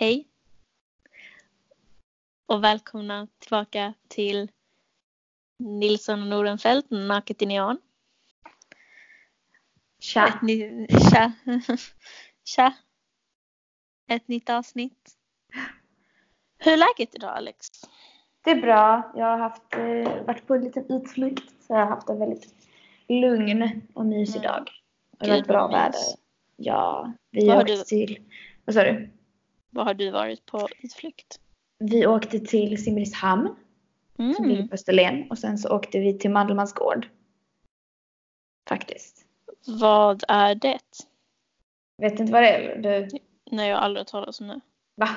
Hej! Och välkomna tillbaka till Nilsson och Nordenfelt, Naket i neon. Tja. Ett ny, tja. tja. Ett nytt avsnitt. Hur är läget idag Alex? Det är bra. Jag har haft, eh, varit på en liten utflykt. Så jag har haft en väldigt lugn och mysig Mm. dag. Och det har varit bra väder. Ja, vi Vad har åkte du- till... Vad sa du? Vad har du varit på utflykt? Vi åkte till Simrishamn som ligger Mm. på Österlen. Och sen så åkte vi till Mandelmans gård. Faktiskt. Vad är det? Vet inte vad det är? Du, Nej, jag har aldrig hört talas om det. va?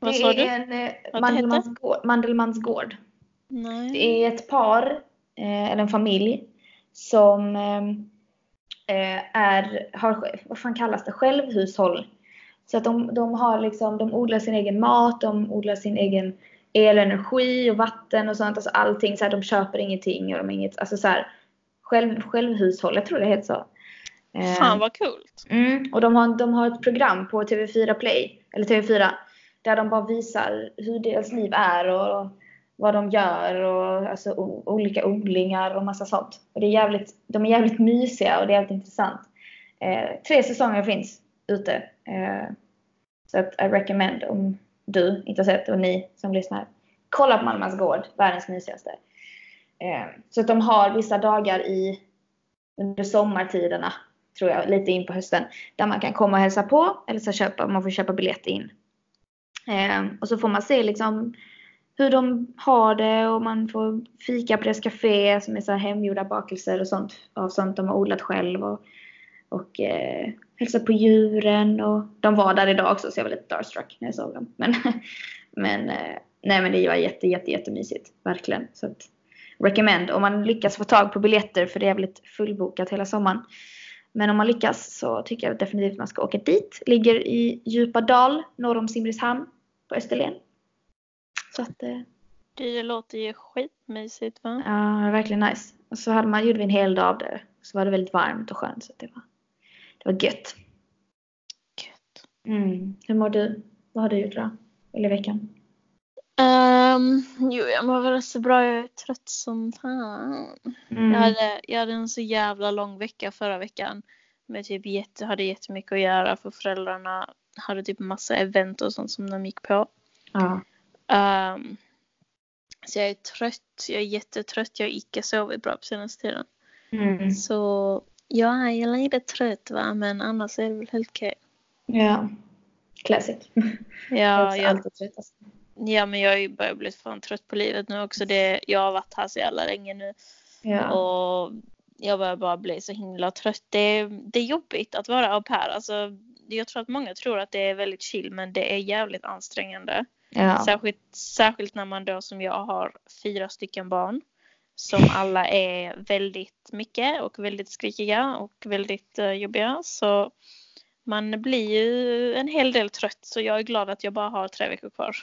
Vad det sa är du? en eh, Mandelmans gård. Mandelmans gård. Nej. Det är ett par, eh, eller en familj, som eh, är, har, vad fan kallas det, självhushåll. Så att de, de har liksom, de odlar sin egen mat, de odlar sin egen elenergi och vatten och sånt. Alltså allting, så här, de köper ingenting och de inget, alltså så här, själv, självhushåll, jag tror det heter så. Eh, Fan vad coolt. Mm, och de har, de har ett program på TV4 Play, eller TV4, där de bara visar hur deras liv är och vad de gör och alltså, olika odlingar och massa sånt. Och det är jävligt, de är jävligt mysiga och det är jävligt intressant. Eh, tre säsonger finns ute. Eh, så att I recommend om du inte har sett och ni som lyssnar. Kolla på Malmans gård, världens mysigaste. Eh, så att de har vissa dagar i under sommartiderna tror jag, lite in på hösten. Där man kan komma och hälsa på eller så köpa, man får köpa biljett in. Eh, och så får man se liksom hur de har det och man får fika på deras café som är så här hemgjorda bakelser och sånt av sånt de har odlat själv. Och, och eh, hälsa på djuren och de var där idag också så jag var lite starstruck när jag såg dem. Men, men eh, nej men det var jätte, jätte, jättemysigt. Verkligen. Så att, recommend om man lyckas få tag på biljetter för det är väldigt fullbokat hela sommaren. Men om man lyckas så tycker jag definitivt att man ska åka dit. Ligger i djupa dal norr om Simrishamn på Österlen. Så att eh, Det låter ju skitmysigt va? ja, verkligen nice. Och så hade man, gjorde vi en hel dag av det. Så var det väldigt varmt och skönt så det var, det var gött. Gött. Mm. Hur mår du? Vad har du gjort då? Eller veckan? Um, jo, jag mår väl så bra. Jag är trött som fan. Mm. Jag, hade, jag hade en så jävla lång vecka förra veckan. Med typ jätte, hade jättemycket att göra för föräldrarna hade typ massa event och sånt som de gick på. Ja. Um, så jag är trött. Jag är jättetrött. Jag har icke sovit bra på senaste tiden. Mm. Så ja, jag är lite trött va. Men annars är det väl helt okej. Ja. Classic. Ja, jag, alltid trött. Alltså. ja, men jag har ju börjat bli fan trött på livet nu också. Det, jag har varit här så jävla länge nu. Ja. Och jag börjar bara bli så himla trött. Det är, det är jobbigt att vara au pair. Alltså, jag tror att många tror att det är väldigt chill men det är jävligt ansträngande. ja. Särskilt, särskilt när man då som jag har fyra stycken barn. Som alla är väldigt mycket och väldigt skrikiga och väldigt uh, jobbiga. Så man blir ju en hel del trött. Så jag är glad att jag bara har tre veckor kvar.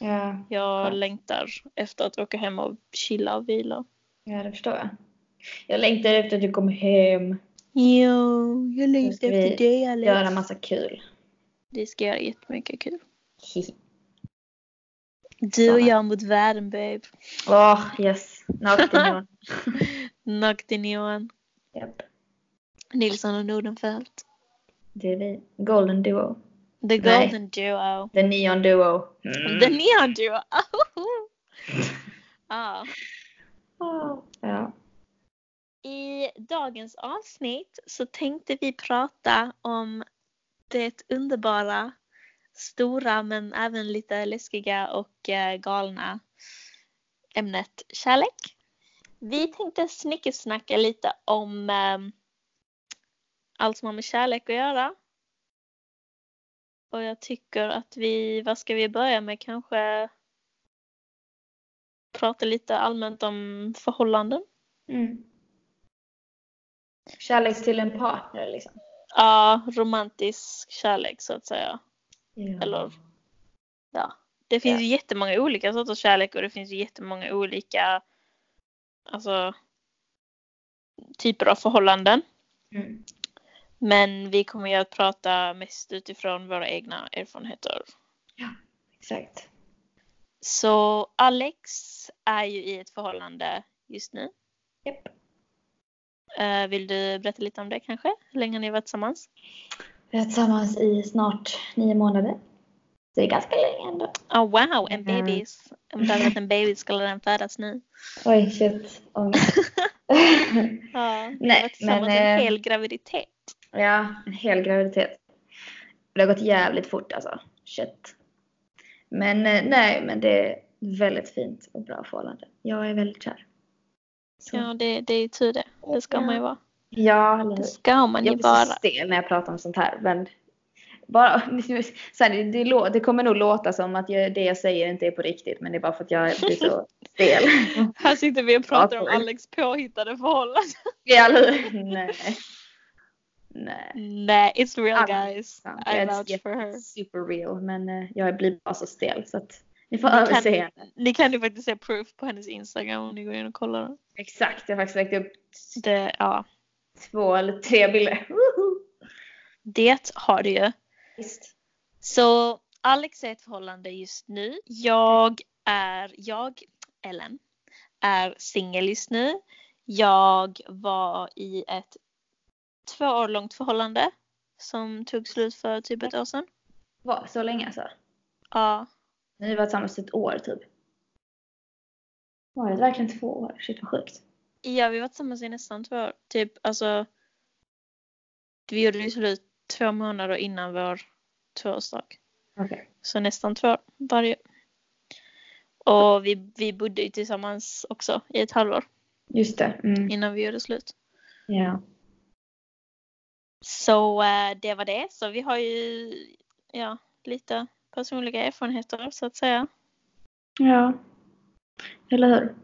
ja. Jag Skönt. längtar efter att åka hem och chilla och vila. Ja, det förstår jag. Jag längtar efter att du kommer hem. Jo, jag längtar vi efter det Alex. Göra massa kul. Det ska göra jättemycket kul. Du och jag mot världen babe. Åh, yes. Naken Nackt i neon. Japp. Nilsson och Nordenfelt. Det är vi. Golden Duo. The Nej. golden duo. The Neon Duo. Mm. The neon duo. ah. Ja. I dagens avsnitt så tänkte vi prata om det underbara, stora men även lite läskiga och eh, galna ämnet kärlek. Vi tänkte snickesnacka lite om eh, allt som har med kärlek att göra. Och jag tycker att vi, vad ska vi börja med kanske prata lite allmänt om förhållanden. Mm. Kärlek till en partner liksom. Ja, romantisk kärlek så att säga. Ja. Eller ja. Det finns Ja. ju jättemånga olika sorters kärlek och det finns ju jättemånga olika alltså typer av förhållanden. Mm. Men vi kommer ju att prata mest utifrån våra egna erfarenheter. Exakt. Så Alex är ju i ett förhållande just nu. Japp. Eh, vill du berätta lite om det kanske? Hur länge har ni varit tillsammans? Vi har tillsammans i snart nio månader. Det är ganska länge ändå. Oh wow, en bebis. Om det hade varit en baby skulle den födas nu. Oj, shit. Ångest. Ja, ni Nej, har varit tillsammans men, en eh, hel graviditet. ja, en hel graviditet. Det har gått jävligt fort alltså. Shit. Men eh, nej, men det är väldigt fint och bra förhållande. Jag är väldigt kär. Så. Ja, det, det är ju tur det. Det ska man ju vara. Ja, Det ska man ju Jag blir så vara. stel när jag pratar om sånt här. Men bara, så här, det, det, kommer nog låta som att jag, det jag säger inte är på riktigt. Men det är bara för att jag blir så stel. Här sitter vi och pratar om. Alex påhittade förhållande. ja? Nej. Nej. Nej, it's real Ja, guys. sant. I vouch for her. Super real. Men eh, jag blir bara så stel så att ni får Ni kan- överseende. Ni kan ju faktiskt se proof på hennes Instagram om ni går in och kollar. Exakt, jag har faktiskt lagt upp Det, ja, två eller tre bilder. Woho! det har du ju. Visst. Så Alex är i ett förhållande just nu. Jag är, jag, Ellen, är singel just nu. Jag var i ett två år långt förhållande som tog slut för typ ett år sedan. Vad, så länge alltså? Ja, Ni har varit tillsammans ett år typ. Var det verkligen två år? Shit vad sjukt. Ja vi var tillsammans i nästan två år. Typ alltså. Vi gjorde ju slut två månader innan vår tvåårsdag. Okej. Så nästan två år varje. Och vi, vi bodde ju tillsammans också i ett halvår Just det. Mm. innan vi gjorde slut. Ja. Så eh, det var det. Så vi har ju ja, lite personliga erfarenheter så att säga. Ja. Eller hur?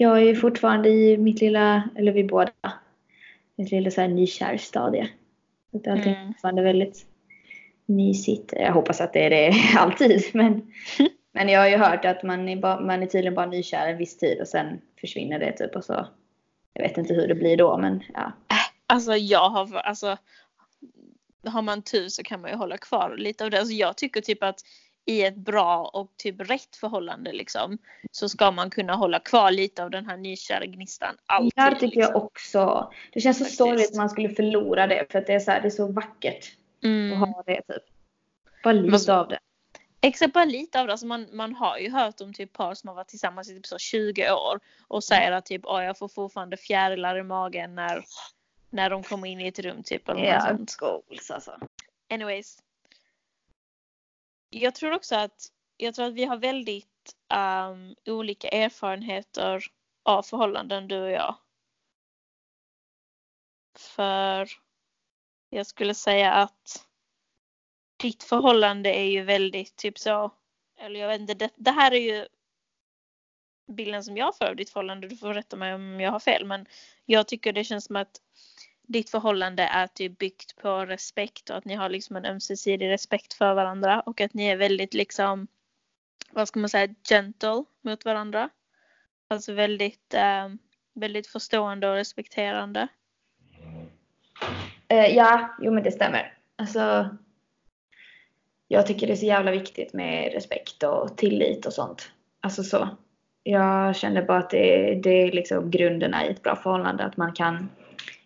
Jag är ju fortfarande i mitt lilla, eller vi båda, mitt lilla så här nykärstadie. Så allting är Mm. fortfarande väldigt mysigt. Jag hoppas att det är det alltid. Men, men jag har ju hört att man är, bara, man är tydligen bara nykär en viss tid och sen försvinner det typ och så. Jag vet inte hur det blir då men ja. Alltså jag har, alltså har man tur så kan man ju hålla kvar lite av det. Alltså jag tycker typ att i ett bra och typ rätt förhållande liksom så ska man kunna hålla kvar lite av den här nykära gnistan alltid. Det tycker liksom. jag också. Det känns så Faktiskt. sorgligt att man skulle förlora det för att det är så, här, det är så vackert Mm. att ha det typ. Bara lite Vad- av det. Exakt bara lite av det. Alltså man, man har ju hört om typ par som har varit tillsammans i typ så 20 år och säger att typ jag får fortfarande fjärilar i magen när, när de kommer in i ett rum typ eller något sånt. goals alltså. Anyways. Jag tror också att jag tror att vi har väldigt um, olika erfarenheter av förhållanden du och jag. För jag skulle säga att ditt förhållande är ju väldigt typ så, eller jag vet inte, det, det här är ju bilden som jag får av ditt förhållande, du får rätta mig om jag har fel, men jag tycker det känns som att ditt förhållande är typ byggt på respekt och att ni har liksom en ömsesidig respekt för varandra och att ni är väldigt liksom, vad ska man säga, gentle mot varandra. Alltså väldigt, eh, väldigt förstående och respekterande. Eh, ja, jo men det stämmer. Alltså, jag tycker det är så jävla viktigt med respekt och tillit och sånt. Alltså så. Jag känner bara att det, det är liksom grunderna i ett bra förhållande. Att man kan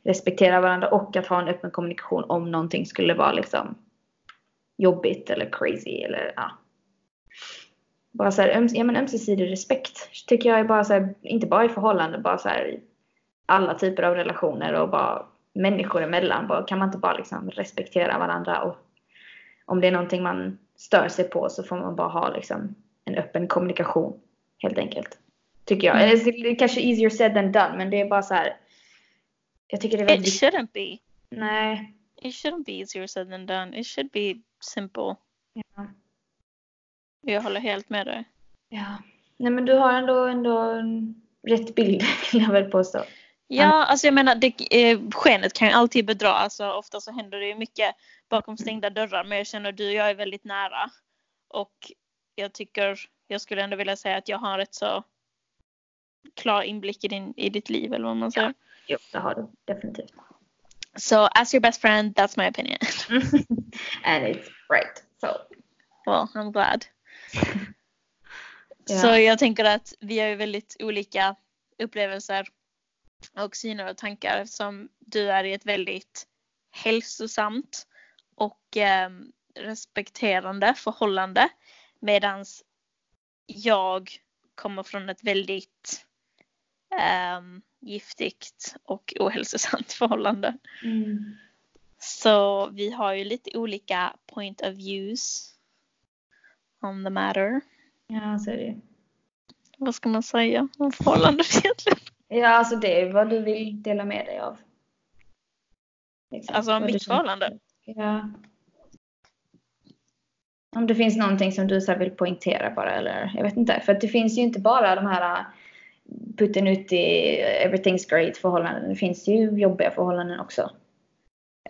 respektera varandra och att ha en öppen kommunikation om någonting skulle vara liksom jobbigt eller crazy eller ja. Bara så här, ja, men ömsesidig respekt tycker jag är bara så här, inte bara i förhållanden, bara så här i alla typer av relationer och bara människor emellan. Bara, kan man inte bara liksom respektera varandra och om det är någonting man stör sig på så får man bara ha liksom en öppen kommunikation helt enkelt. Tycker jag. Mm. Eller kanske easier said than done men det är bara så här. Jag tycker det är It väldigt viktigt. shouldn't be. Nej. It shouldn't be easier said than done. It should be simple. Ja. Jag håller helt med dig. ja. Nej men du har ändå, ändå en rätt bild vill jag väl påstå. Ja, alltså jag menar, det, eh, skenet kan ju alltid bedra. Alltså ofta så händer det ju mycket bakom stängda dörrar. Men jag känner du och jag är väldigt nära. Och jag tycker, jag skulle ändå vilja säga att jag har rätt så klar inblick i, din, i ditt liv eller vad man säger. Jo, det har du definitivt. So as your best friend, that's my opinion. And it's right. So. well, I'm glad. Ja. Så jag tänker att vi har ju väldigt olika upplevelser och syner och tankar eftersom du är i ett väldigt hälsosamt och eh, respekterande förhållande medans jag kommer från ett väldigt giftigt och ohälsosamt förhållande. Mm. Så vi har ju lite olika point of views on the matter. Ja, så är det. Vad ska man säga om förhållandet egentligen? Ja, alltså det är vad du vill dela med dig av. Liksom, Alltså du mitt förhållande? Ja. Om det finns någonting som du så vill poängtera bara eller jag vet inte. För att det finns ju inte bara de här puttinutti everything's great förhållanden. Det finns ju jobbiga förhållanden också.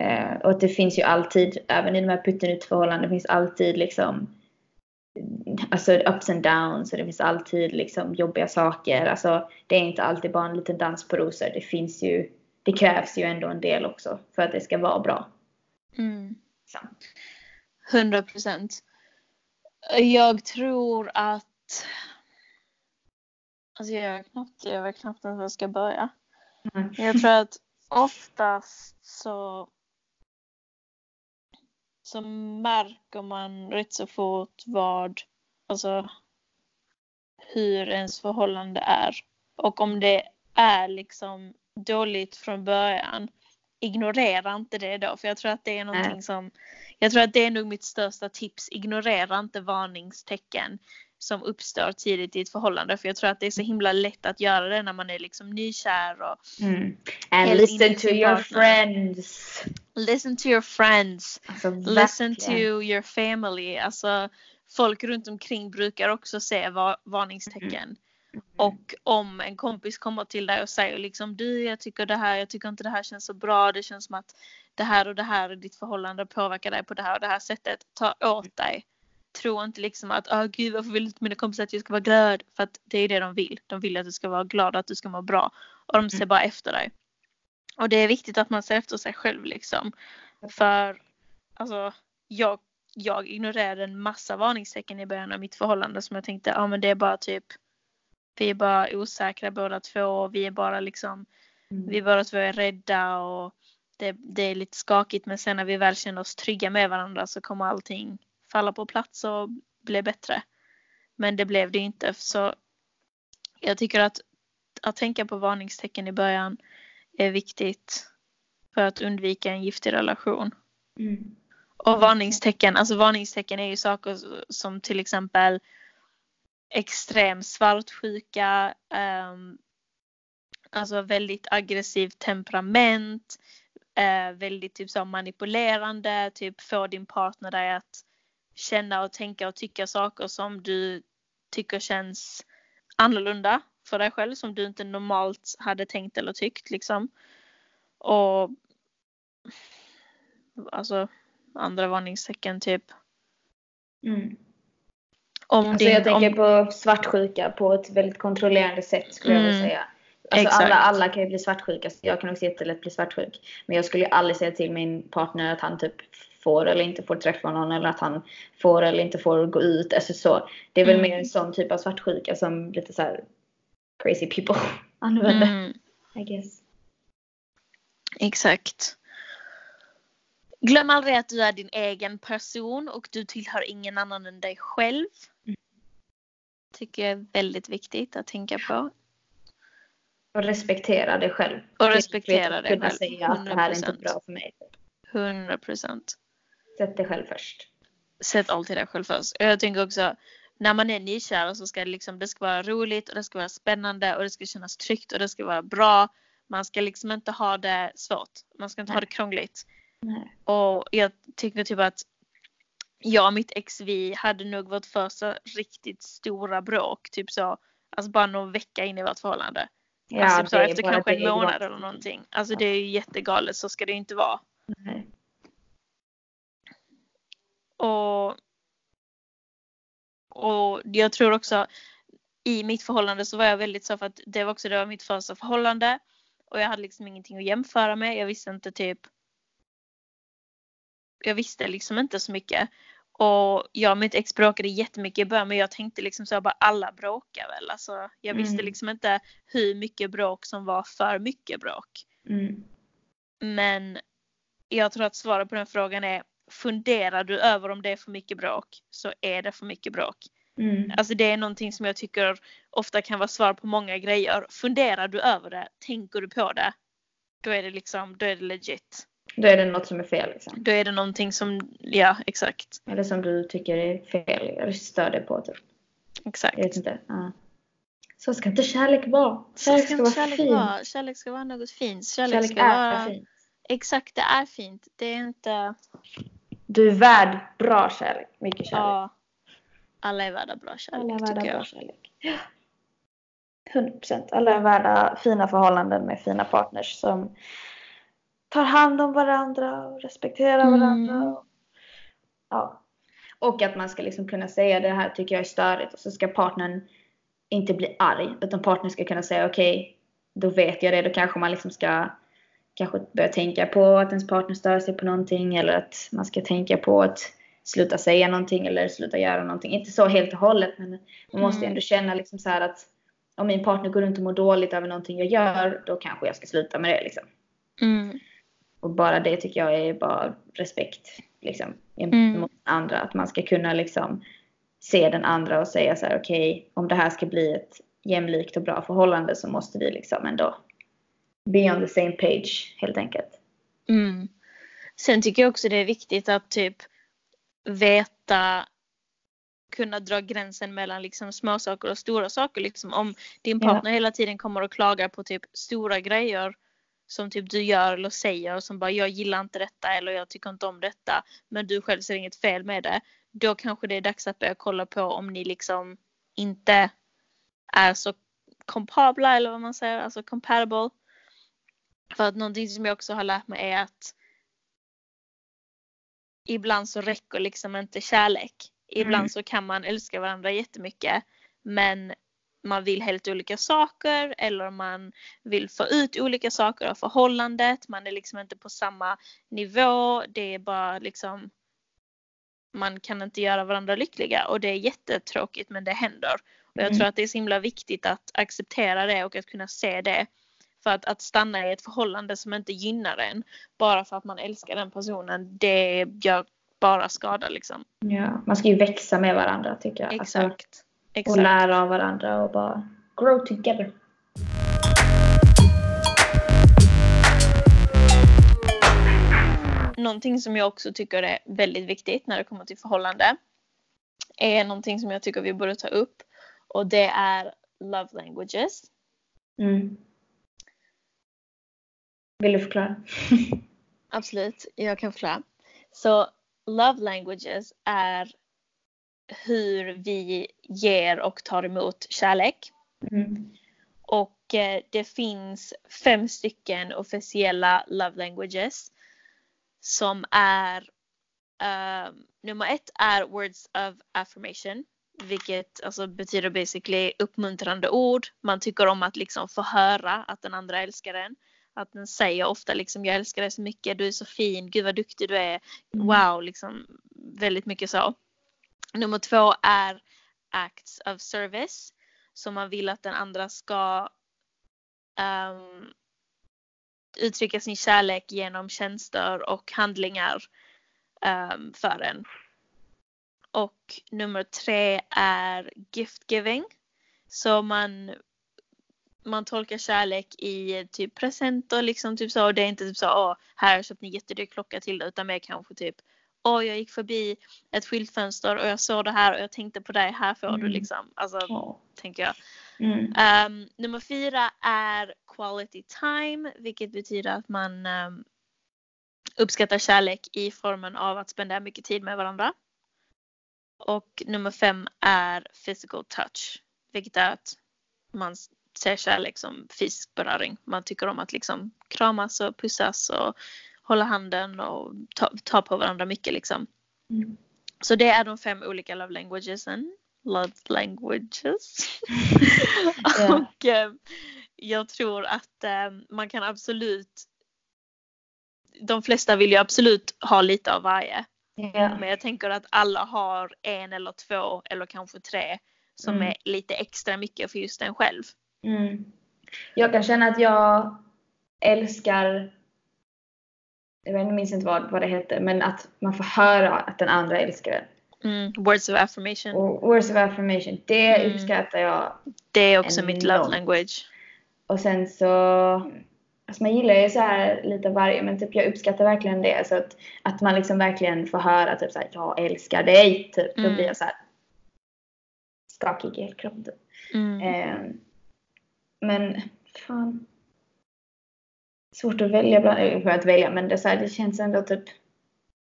Eh, och att det finns ju alltid, även i de här puttinutti förhållandena, det finns alltid liksom alltså ups and downs och det finns alltid liksom jobbiga saker. Alltså det är inte alltid bara en liten dans på rosor. Det finns ju, det krävs ju ändå en del också för att det ska vara bra. Mm. Så. 100 procent. Jag tror att... Alltså jag, knappt, jag vet knappt ens var jag ska börja. Mm. Jag tror att oftast så så märker man rätt så fort vad, alltså hur ens förhållande är. Och om det är liksom dåligt från början, ignorera inte det då. För jag tror att det är någonting som, jag tror att det är nog mitt största tips. Ignorera inte varningstecken som uppstår tidigt i ett förhållande. För jag tror att det är så himla lätt att göra det när man är liksom nykär och Mm. And listen to your partner. friends. listen to your friends. Alltså, Listen to your family. Alltså, folk runt omkring brukar också se va- varningstecken. Mm. Och om en kompis kommer till dig och säger liksom du jag tycker det här, jag tycker inte det här känns så bra. Det känns som att det här och det här i ditt förhållande påverkar dig på det här och det här sättet. Ta åt dig. Tro inte liksom att åh gud varför vill inte mina kompisar att jag ska vara glad? För att det är det de vill. De vill att du ska vara glad, att du ska må bra. Och de ser Mm. bara efter dig. Och det är viktigt att man ser efter sig själv liksom. För alltså jag, jag ignorerade en massa varningstecken i början av mitt förhållande som jag tänkte, ja men det är bara typ vi är bara osäkra båda två. Vi är bara liksom, Mm. vi båda två är rädda och det, det är lite skakigt men sen när vi väl känner oss trygga med varandra så kommer allting falla på plats och bli bättre. Men det blev det inte så jag tycker att att tänka på varningstecken i början är viktigt för att undvika en giftig relation. Mm. Och varningstecken, alltså varningstecken är ju saker som till exempel extrem svartsjuka, ehm, alltså väldigt aggressivt temperament, eh, väldigt typ så manipulerande, typ få din partner dig att känna och tänka och tycka saker som du tycker känns annorlunda för dig själv som du inte normalt hade tänkt eller tyckt liksom. Och alltså andra varningstecken typ. Mm. Om Alltså din, jag tänker om, på svartsjuka på ett väldigt kontrollerande sätt skulle jag vilja Mm. säga. Alltså alla, alla kan ju bli svartsjuka. Jag kan också jättelätt bli svartsjuk. Men jag skulle ju aldrig säga till min partner att han typ får eller inte får träffa någon eller att han får eller inte får gå ut. Alltså så. Det är väl Mm. mer en sån typ av svartsjuka som lite så här crazy people använder. mm, I guess. exakt. Glöm aldrig att du är din egen person och du tillhör ingen annan än dig själv. Mm. Tycker jag är väldigt viktigt att tänka på. Och respektera dig själv. Och respektera dig kunna själv. säga att det här är inte 100%. bra för mig. 100 procent. Sätt dig själv först. Sätt alltid dig själv först. Och jag tänker också när man är nykär så ska det liksom, det ska vara roligt och det ska vara spännande och det ska kännas tryggt och det ska vara bra. Man ska liksom inte ha det svårt. Man ska inte ha Nej. det krångligt. Nej. Och jag tycker typ att jag och mitt ex vi hade nog vårt första riktigt stora bråk. Typ så, alltså bara någon vecka in i vårt förhållande. Ja, alltså typ så efter kanske en månad galet. eller någonting. Alltså det är ju jättegalet, så ska det ju inte vara. Nej. Och, och jag tror också i mitt förhållande så var jag väldigt så för att det var också det var mitt första förhållande. och jag hade liksom ingenting att jämföra med. Jag visste inte typ jag visste liksom inte så mycket. Och jag och mitt ex bråkade jättemycket i början men jag tänkte liksom så bara alla bråkar väl. Alltså, jag visste Mm. liksom inte hur mycket bråk som var för mycket bråk. Mm. Men jag tror att svaret på den frågan är funderar du över om det är för mycket bråk så är det för mycket bråk. Mm. Alltså det är någonting som jag tycker ofta kan vara svar på många grejer. Funderar du över det, tänker du på det, då är det liksom, då är det legit. Då är det något som är fel liksom. Då är det någonting som, ja exakt, Eller som du tycker är fel eller stör dig på typ. exakt. Jag vet inte. Ja. Så ska inte kärlek vara. Kärlek ska ska vara kärlek fint. vara. Kärlek ska vara något fint. Kärlek, Kärlek ska är vara, fint. exakt det är fint. Det är inte, Du är värd bra kärlek. Mycket kärlek. ja. Alla är värda bra kärlek Alla är värda jag. bra kärlek. Ja. 100%. Alla är värda fina förhållanden med fina partners som tar hand om varandra och respekterar Mm. varandra. Ja. Och att man ska liksom kunna säga det här tycker jag är störigt och så ska partnern inte bli arg utan partnern ska kunna säga okej då vet jag det. Då kanske man liksom ska kanske börja tänka på att ens partner stör sig på någonting eller att man ska tänka på att sluta säga någonting eller sluta göra någonting. Inte så helt och hållet men man måste Mm. ändå känna liksom så att om min partner går runt och mår dåligt över någonting jag gör då kanske jag ska sluta med det liksom. Mm. Och bara det tycker jag är bara respekt liksom Mm. mot andra. Att man ska kunna liksom se den andra och säga så här okej om det här ska bli ett jämlikt och bra förhållande så måste vi liksom ändå be on the same page helt enkelt. Mm. Sen tycker jag också det är viktigt att typ veta kunna dra gränsen mellan liksom små saker och stora saker. Liksom om din Ja. partner hela tiden kommer och klagar på typ stora grejer som typ du gör eller säger som bara jag gillar inte detta eller jag tycker inte om detta men du själv ser inget fel med det. Då kanske det är dags att börja kolla på om ni liksom inte är så kompabla eller vad man säger, alltså compatible. För att någonting som jag också har lärt mig är att ibland så räcker liksom inte kärlek. Ibland Mm. så kan man älska varandra jättemycket men man vill helt olika saker eller man vill få ut olika saker av förhållandet. Man är liksom inte på samma nivå. Det är bara liksom man kan inte göra varandra lyckliga och det är jättetråkigt men det händer. Och jag Mm. tror att det är så himla viktigt att acceptera det och att kunna se det. För att, att stanna i ett förhållande som inte gynnar en bara för att man älskar den personen, det gör bara skada liksom. Ja, man ska ju växa med varandra tycker jag. Alltså, Exakt. och lära av varandra och bara grow together. Någonting som jag också tycker är väldigt viktigt när det kommer till förhållande är någonting som jag tycker vi borde ta upp och det är love languages. Mm. Vill du förklara? Absolut, jag kan förklara. Så love languages är hur vi ger och tar emot kärlek. Mm. Och eh, det finns fem stycken officiella love languages. Som är eh, nummer ett är words of affirmation. Vilket alltså betyder basically uppmuntrande ord. Man tycker om att liksom få höra att den andra älskar en. Att den säger ofta liksom jag älskar dig så mycket, du är så fin, gud vad duktig du är. Mm. Wow, liksom väldigt mycket så. Nummer två är acts of service. Så man vill att den andra ska um, uttrycka sin kärlek genom tjänster och handlingar um, för en. Och nummer tre är gift giving. Så man, man tolkar kärlek i typ presenter liksom typ så. Och det är inte typ så åh här har jag köpt en jättedyr klocka till dig utan mer kanske typ åh jag gick förbi ett skyltfönster och jag såg det här och jag tänkte på dig, här får du Mm. liksom. Alltså Ja. tänker jag. Mm. Ehm, nummer fyra är quality time, vilket betyder att man ehm, uppskattar kärlek i formen av att spendera mycket tid med varandra. Och nummer fem är physical touch, vilket är att man ser kärlek som fysisk beröring. Man tycker om att liksom kramas och pussas och hålla handen och ta, ta på varandra mycket liksom. Mm. Så det är de fem olika love languagesen. Love languages. Och eh, jag tror att eh, man kan absolut de flesta vill ju absolut ha lite av varje. Ja. Men jag tänker att alla har en eller två eller kanske tre som Mm. är lite extra mycket för just en själv. Mm. Jag kan känna att jag älskar, jag minns inte vad, vad det heter, men att man får höra att den andra älskar den. Mm. Words of affirmation. Och words of affirmation, det Mm. uppskattar jag. Det är också mitt love language. Och sen så, alltså man gillar ju så här lite av varje, men typ jag uppskattar verkligen det. Så att, att man liksom verkligen får höra typ så här, jag älskar dig, typ. Då Mm. blir jag så här skakig i hela kroppen typ. Mm. Eh, men fan. Svårt att välja bland, eller att välja men det, så här, det känns ändå typ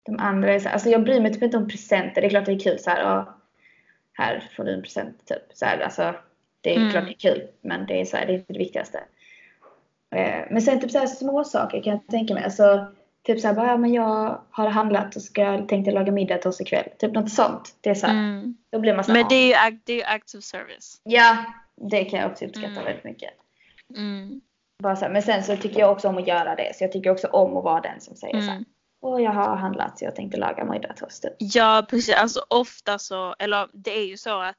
de andra är så här, alltså jag bryr mig typ inte om presenter. Det är klart det är kul så här, ja, här får du en present typ. Så här, alltså, det är Mm. klart det är kul men det är så här, det är inte det viktigaste. Eh, men sen typ så här små saker kan jag tänka mig. Alltså, typ så här, bara, ja, men jag har handlat och ska, tänkte laga middag till oss ikväll. Typ något sånt. Det är så här, Mm. då blir man så här, Men det är ju act, det är of service. ja, det kan jag också uppskatta Mm. väldigt mycket. Mm. Bara så här, men sen så tycker jag också om att göra det. Så jag tycker också om att vara den som säger så här. Mm. Jag har handlat så jag tänkte laga. Typ. Ja precis, alltså ofta så, eller det är ju så att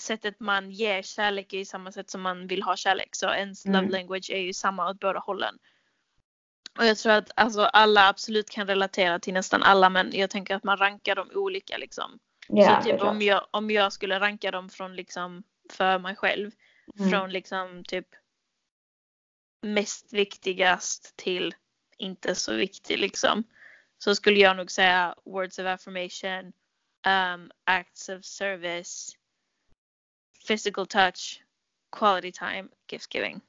sättet man ger kärlek är ju samma sätt som man vill ha kärlek. Så ens Mm. love language är ju samma åt båda hållen. Och jag tror att alltså, alla absolut kan relatera till nästan alla men jag tänker att man rankar dem olika liksom. Ja, så typ om jag, om jag skulle ranka dem från liksom för mig själv. Mm. Från liksom typ mest viktigast till inte så viktig liksom. Så skulle jag nog säga words of affirmation, um, acts of service, physical touch, quality time, gift giving.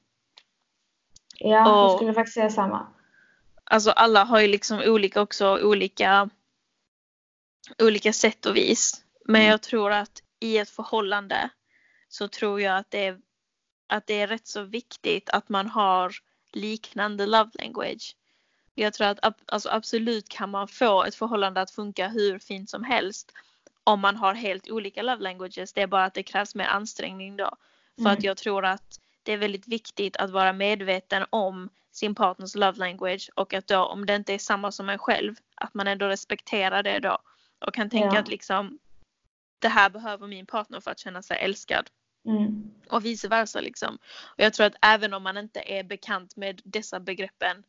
Ja, jag och- skulle faktiskt säga samma. Alltså alla har ju liksom olika också, olika, olika sätt och vis. Men Mm. jag tror att i ett förhållande så tror jag att det är, att det är rätt så viktigt att man har liknande love language. Jag tror att alltså absolut kan man få ett förhållande att funka hur fint som helst om man har helt olika love languages. Det är bara att det krävs mer ansträngning då. För Mm. att jag tror att det är väldigt viktigt att vara medveten om sin partners love language och att då om det inte är samma som en själv att man ändå respekterar det då och kan tänka Ja. att liksom det här behöver min partner för att känna sig älskad Mm. och vice versa liksom. Och jag tror att även om man inte är bekant med dessa begreppen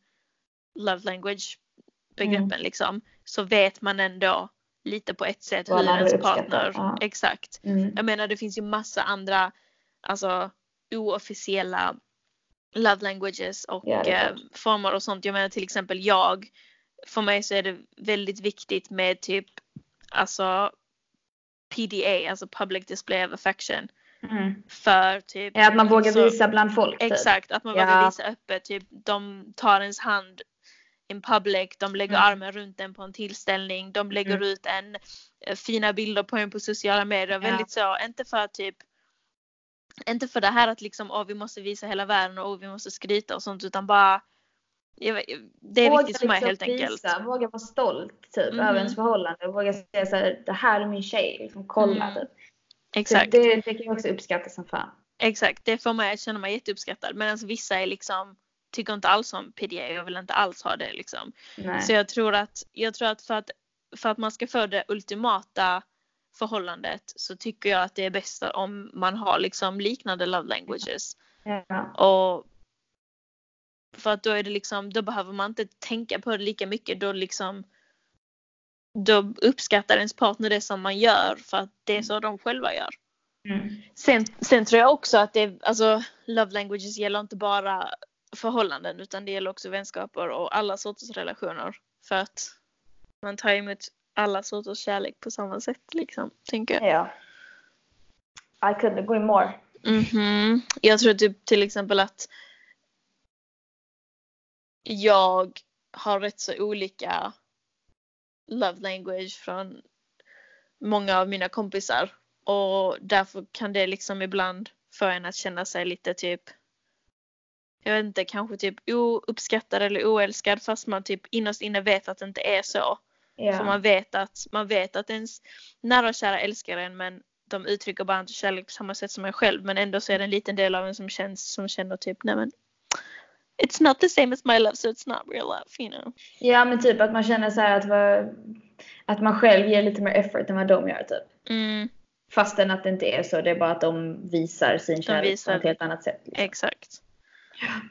love language begreppen Mm. liksom så vet man ändå lite på ett sätt hur ens partner ja. exakt Mm. jag menar det finns ju massa andra alltså oofficiella love languages och Ja, eh, former och sånt. Jag menar till exempel jag. För mig så är det väldigt viktigt med typ alltså PDA, alltså public display of affection. Mm. För typ Ja, att man vågar så- visa bland folk. Typ. Exakt, att man Ja. vågar visa öppet. Typ, de tar ens hand in public, de lägger Mm. armen runt en på en tillställning, de lägger Mm. ut en eh, fina bilder på en på sociala medier. Ja. Väldigt så, inte för typ inte för det här att liksom, åh, vi måste visa hela världen och åh, vi måste skryta och sånt utan bara det är Våga viktigt för mig liksom helt enkelt. Visa, våga vara stolt typ, Mhm. över ens förhållande. Våga säga så här, det här är min tjej. Liksom, kolla. Mm. Typ. Exakt, Så det, det kan jag också uppskatta som fan. exakt. Det får mig att känna mig jätteuppskattad. Medan vissa är liksom tycker inte alls om PDA och vill inte alls ha det liksom. Nej. Så jag tror att, jag tror att, för, att för att man ska få det ultimata förhållandet så tycker jag att det är bäst om man har liksom liknande love languages. ja. Och för att då är det liksom, då behöver man inte tänka på det lika mycket. Då liksom då uppskattar ens partner det som man gör för att det är så de själva gör. Mm. Sen, sen tror jag också att det, alltså love languages gäller inte bara förhållanden utan det gäller också vänskaper och alla sorters relationer. För att man tar emot alla sorters kärlek på samma sätt liksom, tänker jag. ja. I couldn't agree more. Mhm. Jag tror typ till exempel att jag har rätt så olika love language från många av mina kompisar och därför kan det liksom ibland få en att känna sig lite typ jag vet inte, kanske typ ouppskattad eller oälskad fast man typ innerst inne vet att det inte är så. Ja. För man vet att, man vet att ens nära och kära älskar en men de uttrycker bara inte kärlek på samma sätt som en själv men ändå så är det en liten del av en som känns som känner typ nej men It's not the same as my love so it's not real love you know. Ja men typ att man känner så här att, att man själv ger lite mer effort än vad de gör typ. Mm, Fastän att det inte är så, det är bara att de visar sin kärlek visar- på ett helt annat sätt. Liksom. exakt.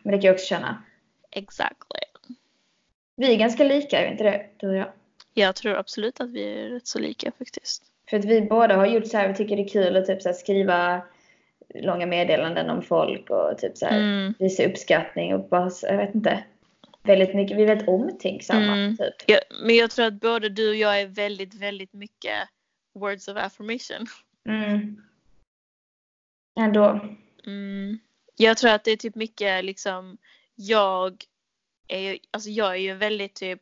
Men det kan jag också känna. Exactly. Vi är ganska lika, är vi inte det? Du och jag. Jag tror absolut att vi är rätt så lika faktiskt. För att vi båda har gjort så här, vi tycker det är kul att typ så skriva långa meddelanden om folk och typ så här Mm. visa uppskattning och bara, jag vet inte. Väldigt mycket, vi är väldigt omtänksamma Mm. typ. Ja, men jag tror att både du och jag är väldigt, väldigt mycket words of affirmation. Mm. Ändå. Mm. Jag tror att det är typ mycket liksom, jag är ju, alltså jag är ju en väldigt typ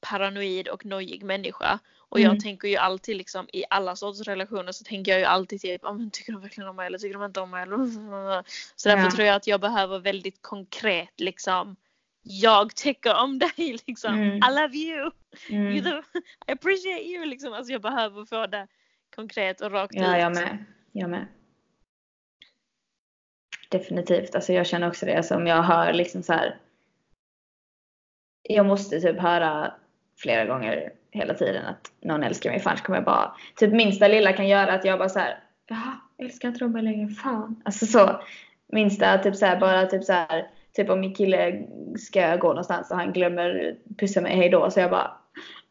paranoid och nojig människa. Och Mm. jag tänker ju alltid liksom i alla sorts relationer så tänker jag ju alltid typ, ah, men tycker de verkligen om mig eller tycker de inte om mig? Eller Så därför Ja. tror jag att jag behöver väldigt konkret liksom, jag tycker om dig liksom, Mm. I love you, Mm. you I appreciate you liksom. Alltså jag behöver få det konkret och rakt Ja, ut. jag med. Jag med. Definitivt. Alltså jag känner också det. Alltså om jag hör liksom så här. Jag måste typ höra flera gånger hela tiden att någon älskar mig. Annars kommer jag bara. Typ minsta lilla kan göra att jag bara så här. Jaha, älskar inte mig längre? Fan. Alltså så. Minsta typ så här bara typ så här. Typ om min kille ska gå någonstans och han glömmer pussa mig hejdå. Så jag bara.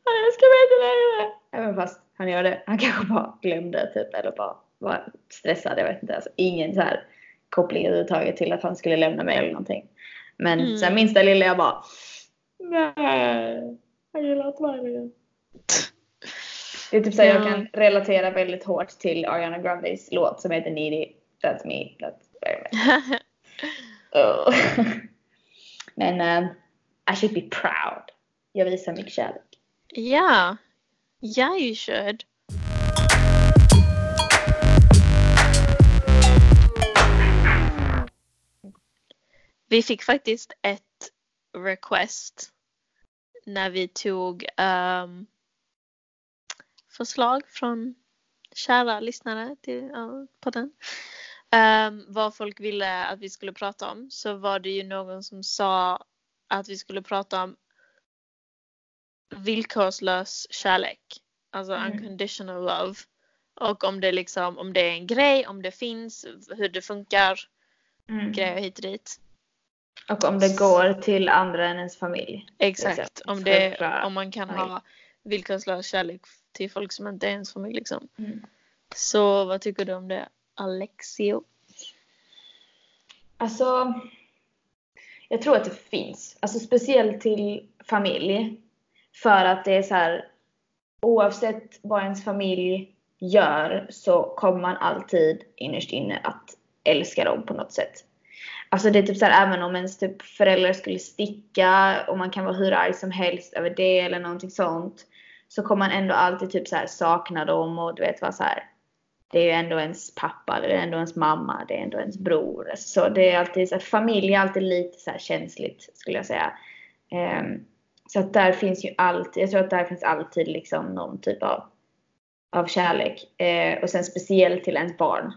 Han älskar mig inte längre. Även fast han gör det. Han kanske bara glömde typ. Eller bara var stressad. Jag vet inte. Alltså ingen så här koppling överhuvudtaget till att han skulle lämna mig eller någonting. Men Mm. sen minsta lilla jag bara. Nej. Han gillar mig längre. Det är typ så här, jag Ja. kan relatera väldigt hårt till Ariana Grandes låt som heter Needy. That's me. That's very much. Oh. Men eh, I should be proud. Jag visar mycket kärlek. Ja. Yeah, you should. Vi fick faktiskt ett request när vi tog ehm, förslag från kära lyssnare till uh, podden. Um, vad folk ville att vi skulle prata om så var det ju någon som sa att vi skulle prata om villkorslös kärlek. Alltså Mm. unconditional love. Och om det liksom, om det är en grej, om det finns, hur det funkar, Mm. grejer hit och dit. Och om det går till andra än ens familj. Exakt. Exakt. Om, det, om man kan familj. ha villkorslös kärlek till folk som inte är ens familj liksom. Mm. Så vad tycker du om det Alexio? Alltså, jag tror att det finns. Alltså speciellt till familj. För att det är så här, oavsett vad ens familj gör så kommer man alltid innerst inne att älska dem på något sätt. Alltså det är typ så här, även om ens typ föräldrar skulle sticka och man kan vara hur arg som helst över det eller någonting sånt. Så kommer man ändå alltid typ så här sakna dem och du vet vad så här. Det är ju ändå ens pappa, det är ändå ens mamma, det är ändå ens bror. Alltså så det är alltid så här, familj är alltid lite så här känsligt skulle jag säga. Um, så att där finns ju alltid, jag tror att där finns alltid liksom någon typ av, av kärlek. Eh, och sen speciellt till ens barn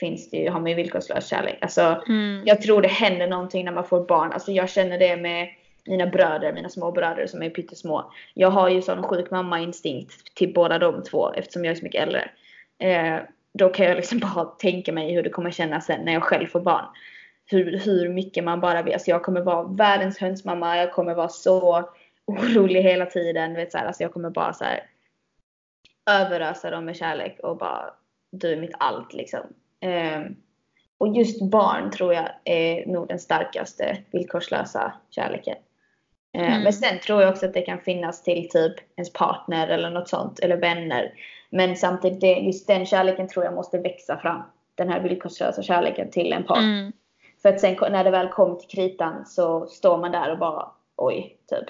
finns det ju, har man ju villkorslös kärlek. Alltså Mm. jag tror det händer någonting när man får barn. Alltså jag känner det med mina bröder, mina små bröder som är pyttesmå. Jag har ju sån sjuk mamma-instinkt till båda de två eftersom jag är så mycket äldre. Eh, då kan jag liksom bara tänka mig hur det kommer kännas sen när jag själv får barn. Hur, hur mycket man bara vill. Alltså jag kommer vara världens hönsmamma. Jag kommer vara så orolig hela tiden. Vet, så här. Alltså jag kommer bara så här, överösa dem med kärlek och bara du är mitt allt liksom. Eh, och just barn tror jag är nog den starkaste villkorslösa kärleken. Eh, Mm. Men sen tror jag också att det kan finnas till typ ens partner eller något sånt, eller vänner. Men samtidigt, just den kärleken tror jag måste växa fram. Den här villkorslösa kärleken till en partner. Mm. För att sen när det väl kommer till kritan så står man där och bara oj, typ.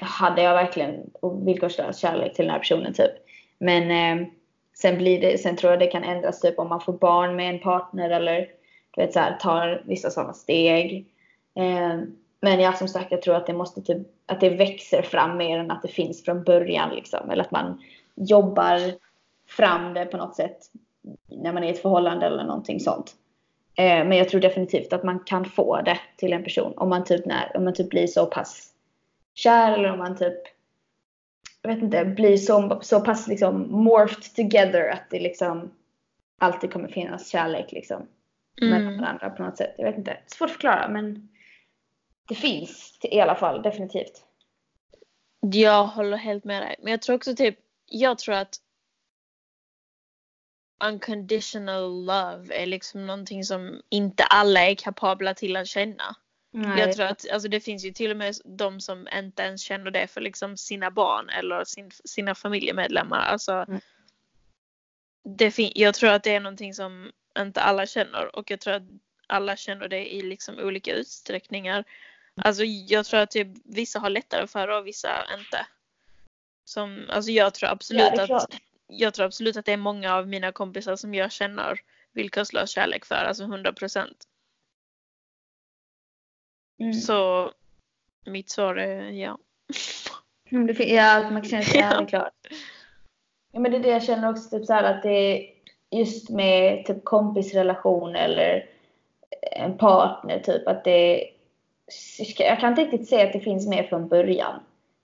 Hade jag verkligen villkorslös kärlek till den här personen typ. Men eh, sen blir det, sen tror jag det kan ändras typ om man får barn med en partner eller du vet så här, tar vissa sådana steg. Eh, men ja, som sagt, jag tror att det måste typ, att det växer fram mer än att det finns från början liksom. Eller att man jobbar fram det på något sätt när man är i ett förhållande eller någonting sånt. Eh, men jag tror definitivt att man kan få det till en person om man typ, när, om man typ blir så pass kär eller om man typ jag vet inte, blir så, så pass liksom morphed together att det liksom alltid kommer finnas kärlek liksom Mm. mellan varandra på något sätt. Jag vet inte, svårt att förklara men det finns i alla fall definitivt. Jag håller helt med dig. Men jag tror också typ, jag tror att unconditional love är liksom någonting som inte alla är kapabla till att känna. Nej. Jag tror att alltså det finns ju till och med de som inte ens känner det för liksom sina barn eller sin, sina familjemedlemmar. Alltså, Mm. det fin- jag tror att det är någonting som inte alla känner och jag tror att alla känner det i liksom olika utsträckningar. Alltså jag tror att typ vissa har lättare för det och vissa inte. Som, alltså jag tror absolut Ja, att jag tror absolut att det är många av mina kompisar som jag känner villkorslös kärlek för, alltså 100 procent. Mm. Så mitt svar är ja. Mm, det fin- ja, man känner sig Ja. klart. Ja, men det är det jag känner också, typ så här, att det är just med typ kompisrelation eller en partner, typ att det jag kan inte riktigt säga att det finns med från början.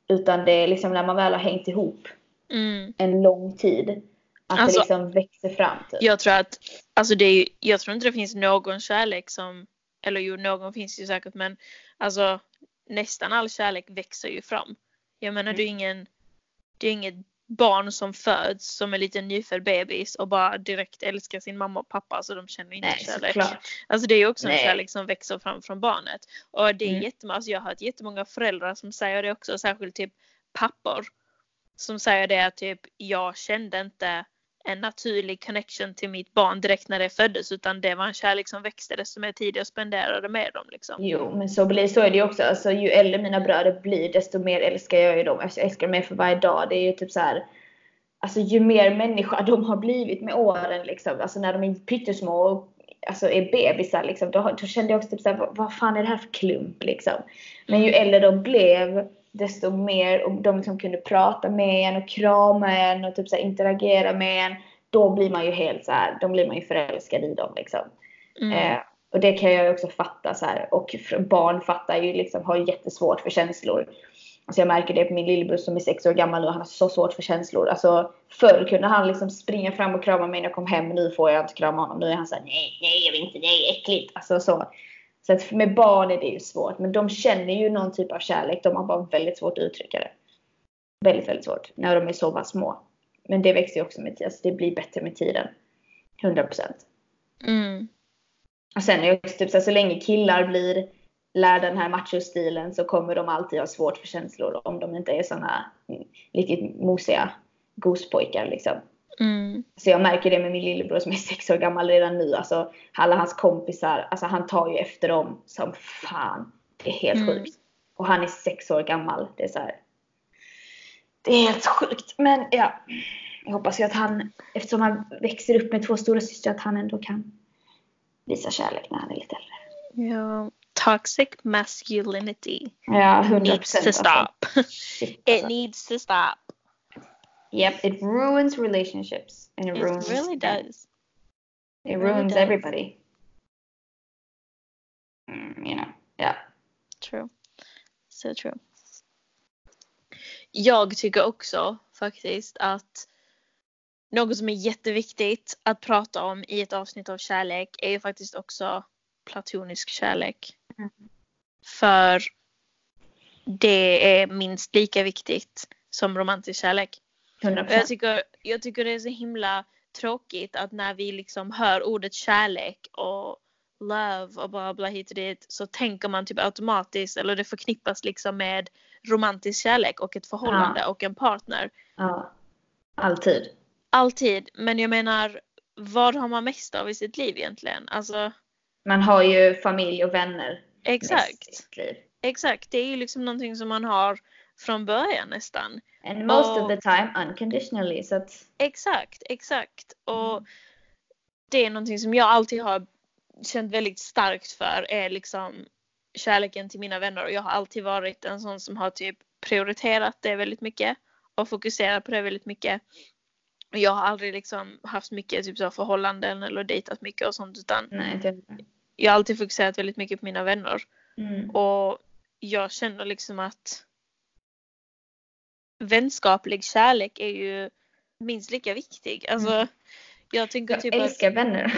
Utan det är liksom när man väl har hängt ihop Mm. en lång tid. Att Alltså- det liksom växer fram. Typ. Jag tror att, alltså det är jag tror inte det finns någon kärlek som, eller jo någon finns ju säkert men alltså nästan all kärlek växer ju fram. Jag menar Mm. det är ingen, det är inget barn som föds som en liten nyfödd bebis och bara direkt älskar sin mamma och pappa så de känner inte Nej, kärlek. såklart. Alltså det är ju också en Nej. kärlek som växer fram från barnet. Och det är Mm. jättemånga, alltså jag har hört jättemånga föräldrar som säger det också, särskilt typ pappor. Som säger det att typ jag kände inte en naturlig connection till mitt barn direkt när det föddes utan det var en kärlek som växte desto mer tid jag spenderade med dem liksom. Jo, men så, blir, så är det ju också. Alltså, ju äldre mina bröder blir, desto mer älskar jag ju dem. Alltså, jag älskar dem mer för varje dag. Det är ju typ så här. Alltså ju mer människa de har blivit med åren liksom. Alltså när de är pyttesmå och alltså, är bebisar liksom. Då, då kände jag också typ så här, vad, vad fan är det här för klump liksom. Men ju äldre de blev, desto mer och de liksom kunde prata med en och krama en och typ så interagera med en. Då blir man ju helt så här, då blir man ju förälskad i dem liksom. Mm. Eh, och det kan jag ju också fatta så här. Och barn fattar ju liksom, har ju jättesvårt för känslor. Alltså jag märker det på min lillebror som är sex år gammal nu. Han har så svårt för känslor. Alltså förr kunde han liksom springa fram och krama mig när jag kom hem. Nu får jag inte krama honom. Nu är han såhär, nej, nej jag vill inte, är äckligt. Alltså så. Så att med barn är det ju svårt. Men de känner ju någon typ av kärlek. De har bara väldigt svårt att uttrycka det. Väldigt, väldigt svårt. När de är så pass små. Men det växer ju också med tiden. Alltså det blir bättre med tiden. 100%. Mm. Och sen är det också typ så, här, så länge killar blir lärda den här machostilen så kommer de alltid ha svårt för känslor om de inte är såna riktigt mosiga gospojkar liksom. Mm. Så jag märker det med min lillebror som är sex år gammal redan nu. Alltså alla hans kompisar, alltså han tar ju efter dem som fan. Det är helt Mm. sjukt. Och han är sex år gammal. Det är så här. Det är helt sjukt. Men ja. Jag hoppas ju att han, eftersom han växer upp med två stora systrar att han ändå kan visa kärlek när han är lite äldre. Ja. Toxic masculinity Ja, 100% needs to alltså. stop. Shit, It alltså. needs to stop. Yep, it ruins relationships. And it, It ruins really does. It, It really ruins does. everybody. Mm, you know, yeah. True. So true. Jag tycker också faktiskt att något som är jätteviktigt att prata om i ett avsnitt av kärlek är ju faktiskt också platonisk kärlek. Mm. För det är minst lika viktigt som romantisk kärlek. 100%. Och jag tycker, jag tycker det är så himla tråkigt att när vi liksom hör ordet kärlek och love och bla bla hit och dit så tänker man typ automatiskt eller det förknippas liksom med romantisk kärlek och ett förhållande och en partner. Ja. Alltid. Alltid. Men jag menar vad har man mest av i sitt liv egentligen? Alltså Man har ju familj och vänner. exakt. Exakt. Det är ju liksom någonting som man har från början nästan. And most Och- of the time unconditionally. Så att, Exakt, exakt. Och det är någonting som jag alltid har känt väldigt starkt för är liksom kärleken till mina vänner och jag har alltid varit en sån som har typ prioriterat det väldigt mycket och fokuserat på det väldigt mycket. Jag har aldrig liksom haft mycket typ så förhållanden eller dejtat mycket och sånt utan Nej, jag har alltid fokuserat väldigt mycket på mina vänner. Mm. Och jag känner liksom att vänskaplig kärlek är ju minst lika viktig. Alltså, Mm. jag tänker Jag typ att, älskar vänner.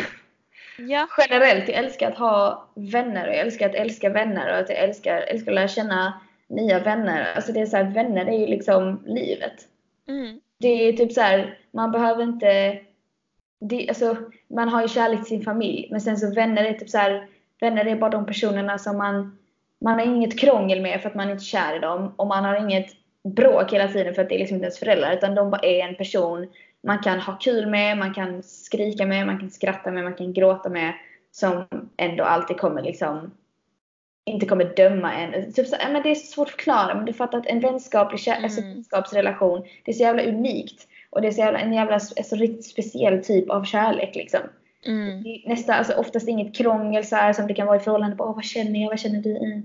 ja, Generellt, jag älskar att ha vänner och jag älskar att älska vänner och att jag älskar, älskar att lära känna nya vänner. Alltså det är så här, vänner är ju liksom livet. mm, Det är typ så här, man behöver inte... Det, alltså, man har ju kärlek till sin familj, men sen så vänner är typ så här, vänner är bara de personerna som man... Man har inget krångel med för att man inte är kär i dem och man har inget bråk hela tiden för att det är liksom inte ens föräldrar utan de bara är en person man kan ha kul med, man kan skrika med, man kan skratta med, man kan gråta med som ändå alltid kommer liksom inte kommer döma en. Typ så, men det är så svårt att förklara men du fattar att en vänskaplig alltså, Mm. vänskapsrelation det är så jävla unikt och det är så jävla, en jävla alltså, riktigt speciell typ av kärlek liksom. mm, Det är Nästa, alltså oftast inget krångel så här, som det kan vara i förhållande på Åh, vad känner jag, vad känner du? Mm.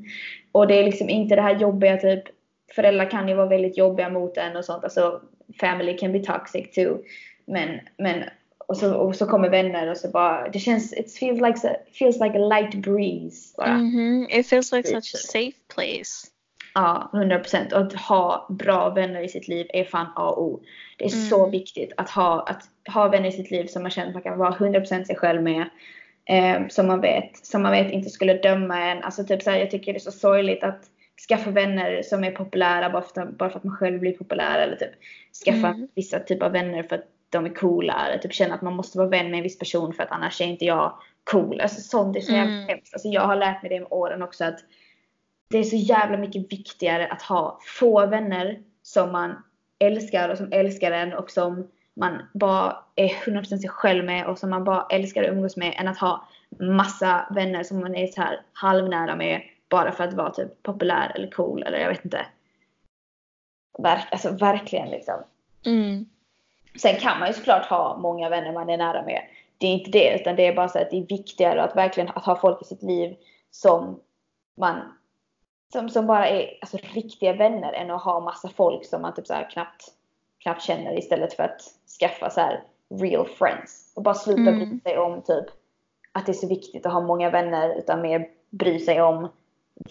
Och det är liksom inte det här jobbiga typ Föräldrar kan ju vara väldigt jobbiga mot en och sånt. Alltså family can be toxic too. Men, men och så, och så kommer vänner och så bara det känns, it feels like, a, feels like a light breeze bara. mhm. It feels like such a så. safe place. Ja, 100%. Och att ha bra vänner i sitt liv är fan A och O. Det är så Mm. viktigt att ha, att ha vänner i sitt liv som man känner att man kan vara 100% sig själv med. Eh, som, man vet, som man vet inte skulle döma en. Alltså typ så här, jag tycker det är så sorgligt att skaffa vänner som är populära bara för, bara för att man själv blir populär. Eller typ skaffa Mm. vissa typer av vänner för att de är coola. Eller typ känna att man måste vara vän med en viss person för att annars är inte jag cool. Alltså sånt är så jävla Mm. hemskt. Alltså jag har lärt mig det med åren också att det är så jävla mycket viktigare att ha få vänner som man älskar och som älskar en och som man bara är 100% sig själv med och som man bara älskar att umgås med än att ha massa vänner som man är så här halvnära med bara för att vara typ populär eller cool eller jag vet inte. Verk, alltså verkligen liksom. Mm. Sen kan man ju såklart ha många vänner man är nära med. Det är inte det, utan det är bara så att det är viktigare att verkligen att ha folk i sitt liv som man som, som bara är alltså, riktiga vänner än att ha massa folk som man typ så här knappt, knappt känner istället för att skaffa så här real friends. Och bara sluta Mm. bry sig om typ att det är så viktigt att ha många vänner utan mer bry sig om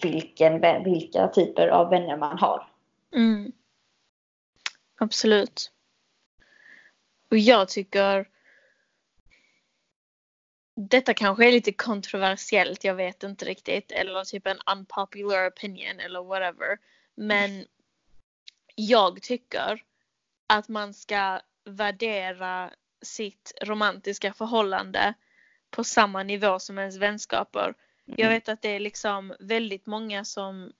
vilken, vilka typer av vänner man har. Mm. Absolut. Och jag tycker detta kanske är lite kontroversiellt, jag vet inte riktigt. Eller typ en unpopular opinion eller whatever. Men jag tycker att man ska värdera sitt romantiska förhållande på samma nivå som ens vänskaper. Jag vet att det är liksom väldigt många som,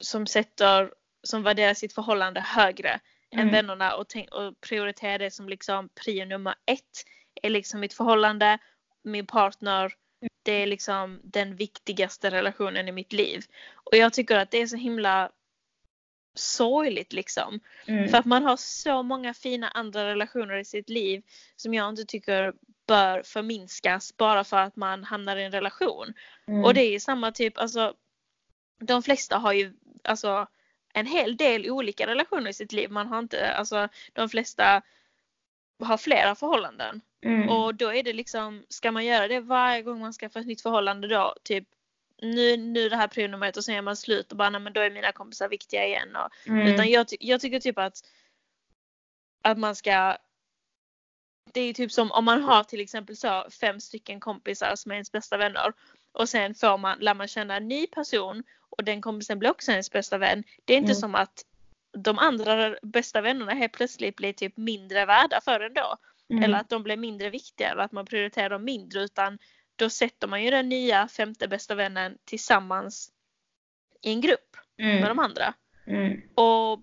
som sätter, som värderar sitt förhållande högre än Mm. vännerna och, tänk, och prioriterar det som liksom prio nummer ett. Är liksom mitt förhållande, min partner, det är liksom den viktigaste relationen i mitt liv. Och jag tycker att det är så himla sorgligt liksom. Mm. För att man har så många fina andra relationer i sitt liv som jag inte tycker bör förminskas bara för att man hamnar i en relation. Mm. Och det är ju samma typ, alltså de flesta har ju alltså en hel del olika relationer i sitt liv. Man har inte, alltså de flesta har flera förhållanden. Mm. Och då är det liksom, ska man göra det varje gång man skaffar ett nytt förhållande då? Typ nu, nu det här prio och sen gör man slut och bara nej men då är mina kompisar viktiga igen. Och, Mm. utan jag, jag tycker typ att, att man ska det är typ som om man har till exempel så fem stycken kompisar som är ens bästa vänner och sen får man, lär man känna en ny person och den kompisen blir också ens bästa vän. Det är inte Mm. som att de andra bästa vännerna helt plötsligt blir typ mindre värda för en då. Mm. Eller att de blir mindre viktiga eller att man prioriterar dem mindre utan då sätter man ju den nya femte bästa vännen tillsammans i en grupp med Mm. de andra. Mm. Och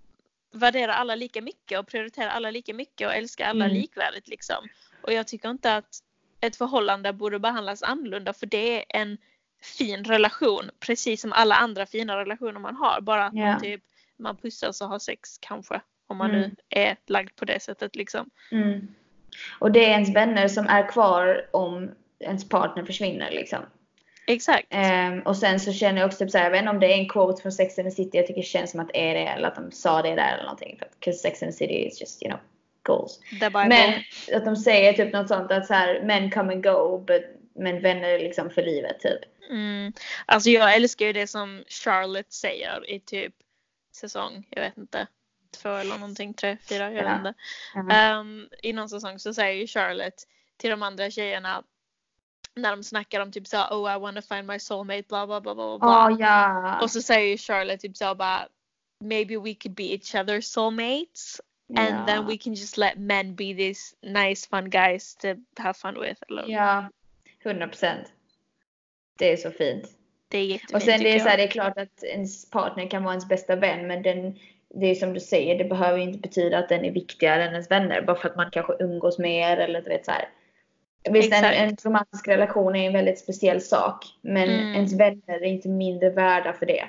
värderar alla lika mycket och prioriterar alla lika mycket och älskar alla Mm. likvärdigt liksom. Och jag tycker inte att ett förhållande borde behandlas annorlunda för det är en fin relation precis som alla andra fina relationer man har. Bara att Ja. man typ man pussas och har sex kanske. Om man Mm. nu är lagd på det sättet liksom. Mm. Och det är ens vänner som är kvar om ens partner försvinner liksom. Exakt. Ehm, och sen så känner jag också typ såhär, jag vet inte om det är en quote från Sex and the City, jag tycker det känns som att det är det eller att de sa det där eller någonting. För att 'cause Sex and the City is just, you know, goals. Men att de säger typ något sånt att så här, men come and go, but, men vänner liksom för livet typ. Mm. Alltså jag älskar ju det som Charlotte säger i typ säsong, jag vet inte, två eller någonting, tre, fyra, jag Ja. vet inte. Ehm, I någon säsong så säger ju Charlotte till de andra tjejerna när de snackar om typ så oh I wanna find my soulmate bla bla bla bla bla. Ja, ja. Och så säger ju Charlotte typ så bara maybe we could be each other's soulmates and ja. then we can just let men be these nice fun guys to have fun with. Ja, 100 procent. Det är så fint. Det är jättefint Och sen det är, så här, det är klart att ens partner kan vara ens bästa vän men den, det är som du säger, det behöver inte betyda att den är viktigare än ens vänner bara för att man kanske umgås mer eller du vet så här. Visst, en, en romantisk relation är en väldigt speciell sak men Mm. ens vänner är inte mindre värda för det.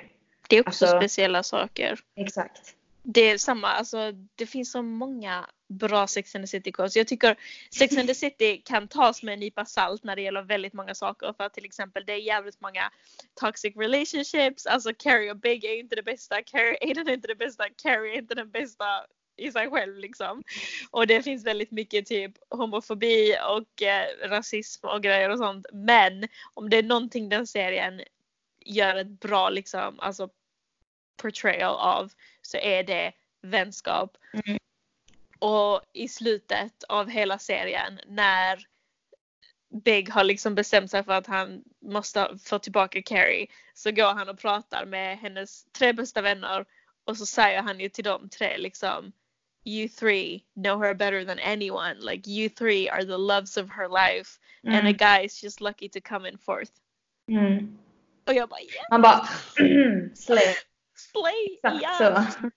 Det är också alltså- speciella saker. Exakt. Det är samma, alltså det finns så många bra Sex and the City quotes. Jag tycker Sex and the City kan tas med en nypa salt när det gäller väldigt många saker. För att till exempel det är jävligt många toxic relationships. Alltså Carrie och Big är inte det bästa. Carrie Aiden är inte det bästa. Carrie är inte den bästa i sig själv liksom. Och det finns väldigt mycket typ homofobi och eh, rasism och grejer och sånt. Men om det är någonting den serien gör ett bra liksom, alltså portrayal av så är det vänskap. Mm. Och i slutet av hela serien när Big har liksom bestämt sig för att han måste få tillbaka Carrie så går han och pratar med hennes tre bästa vänner och så säger han ju till dem tre liksom You three know her better than anyone. Like you three are the loves of her life and a Mm. guy is just lucky to come in fourth. Mm. Och jag bara yeah, Man bara slay. slay! Exakt ja. så.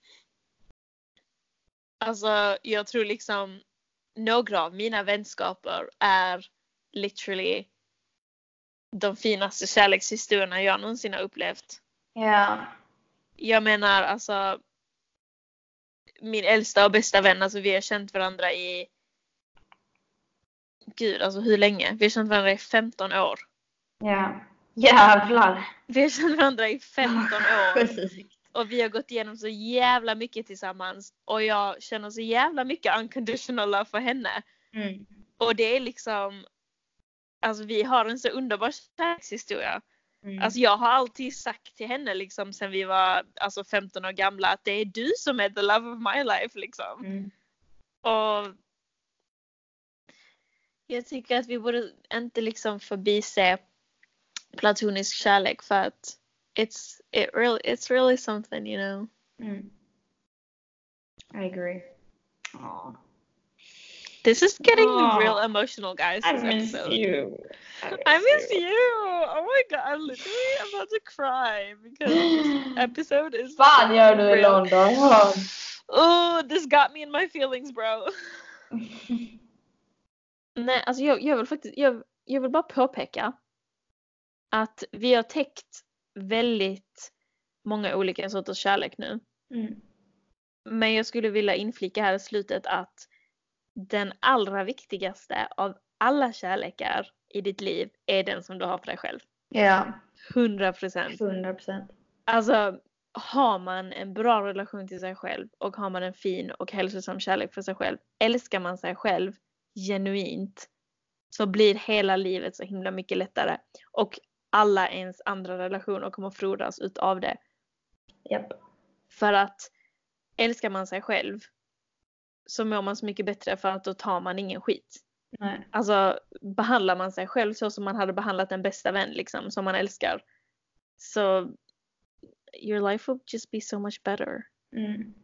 Alltså jag tror liksom några av mina vänskaper är literally de finaste kärlekshistorierna jag någonsin har upplevt. Ja. Jag menar alltså min äldsta och bästa vän, alltså vi har känt varandra i Gud, alltså hur länge? Vi har känt varandra i 15 år. Ja. Jävlar. Vi har känt varandra i 15 år. Och vi har gått igenom så jävla mycket tillsammans. Och jag känner så jävla mycket unconditional love för henne. Mm. Och det är liksom, alltså vi har en så underbar kärlekshistoria. Mm. Alltså jag har alltid sagt till henne liksom sen vi var alltså 15 år gamla att det är du som är the love of my life liksom. Mm. Och jag tycker att vi borde inte liksom förbise platonisk kärlek för att it's, it really, it's really something you know. Mm. I agree. Aw. This is getting Aw. real emotional guys I miss episode. you. I miss you! Oh my god, I'm literally about to cry because this episode is fan gör du i. London? Oh, this got me in my feelings bro. Nej, alltså jag, jag vill faktiskt, jag, jag vill bara påpeka att vi har täckt väldigt många olika sorters kärlek nu. Mm. Men jag skulle vilja inflika här i slutet att den allra viktigaste av alla kärlekar i ditt liv är den som du har för dig själv. Ja, 100 procent. 100 procent. Alltså har man en bra relation till sig själv och har man en fin och hälsosam kärlek för sig själv, älskar man sig själv genuint så blir hela livet så himla mycket lättare. Och alla ens andra relationer kommer frodas utav det. Japp. För att älskar man sig själv så mår man så mycket bättre för att då tar man ingen skit. Nej. Alltså behandlar man sig själv så som man hade behandlat en bästa vän liksom, som man älskar. Så your life will just be so much better. Mm.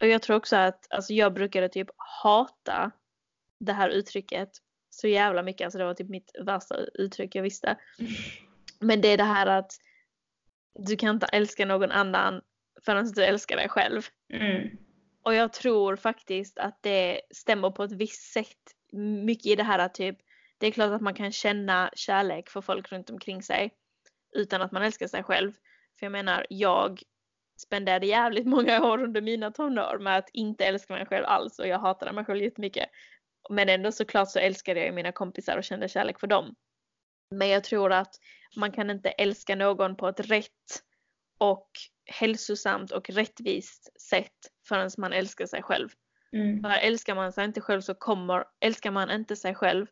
Och jag tror också att, alltså jag brukade typ hata det här uttrycket så jävla mycket. Alltså det var typ mitt värsta uttryck jag visste. Men det är det här att du kan inte älska någon annan förrän du älskar dig själv. Mm. Och jag tror faktiskt att det stämmer på ett visst sätt. Mycket i det här att typ, det är klart att man kan känna kärlek för folk runt omkring sig utan att man älskar sig själv. För jag menar, jag spenderade jävligt många år under mina tonår med att inte älska mig själv alls och jag hatade mig själv jättemycket. Men ändå såklart så älskade jag ju mina kompisar och kände kärlek för dem. Men jag tror att man kan inte älska någon på ett rätt och hälsosamt och rättvist sätt förrän man älskar sig själv. Mm. För älskar man sig inte själv så kommer, älskar man inte sig själv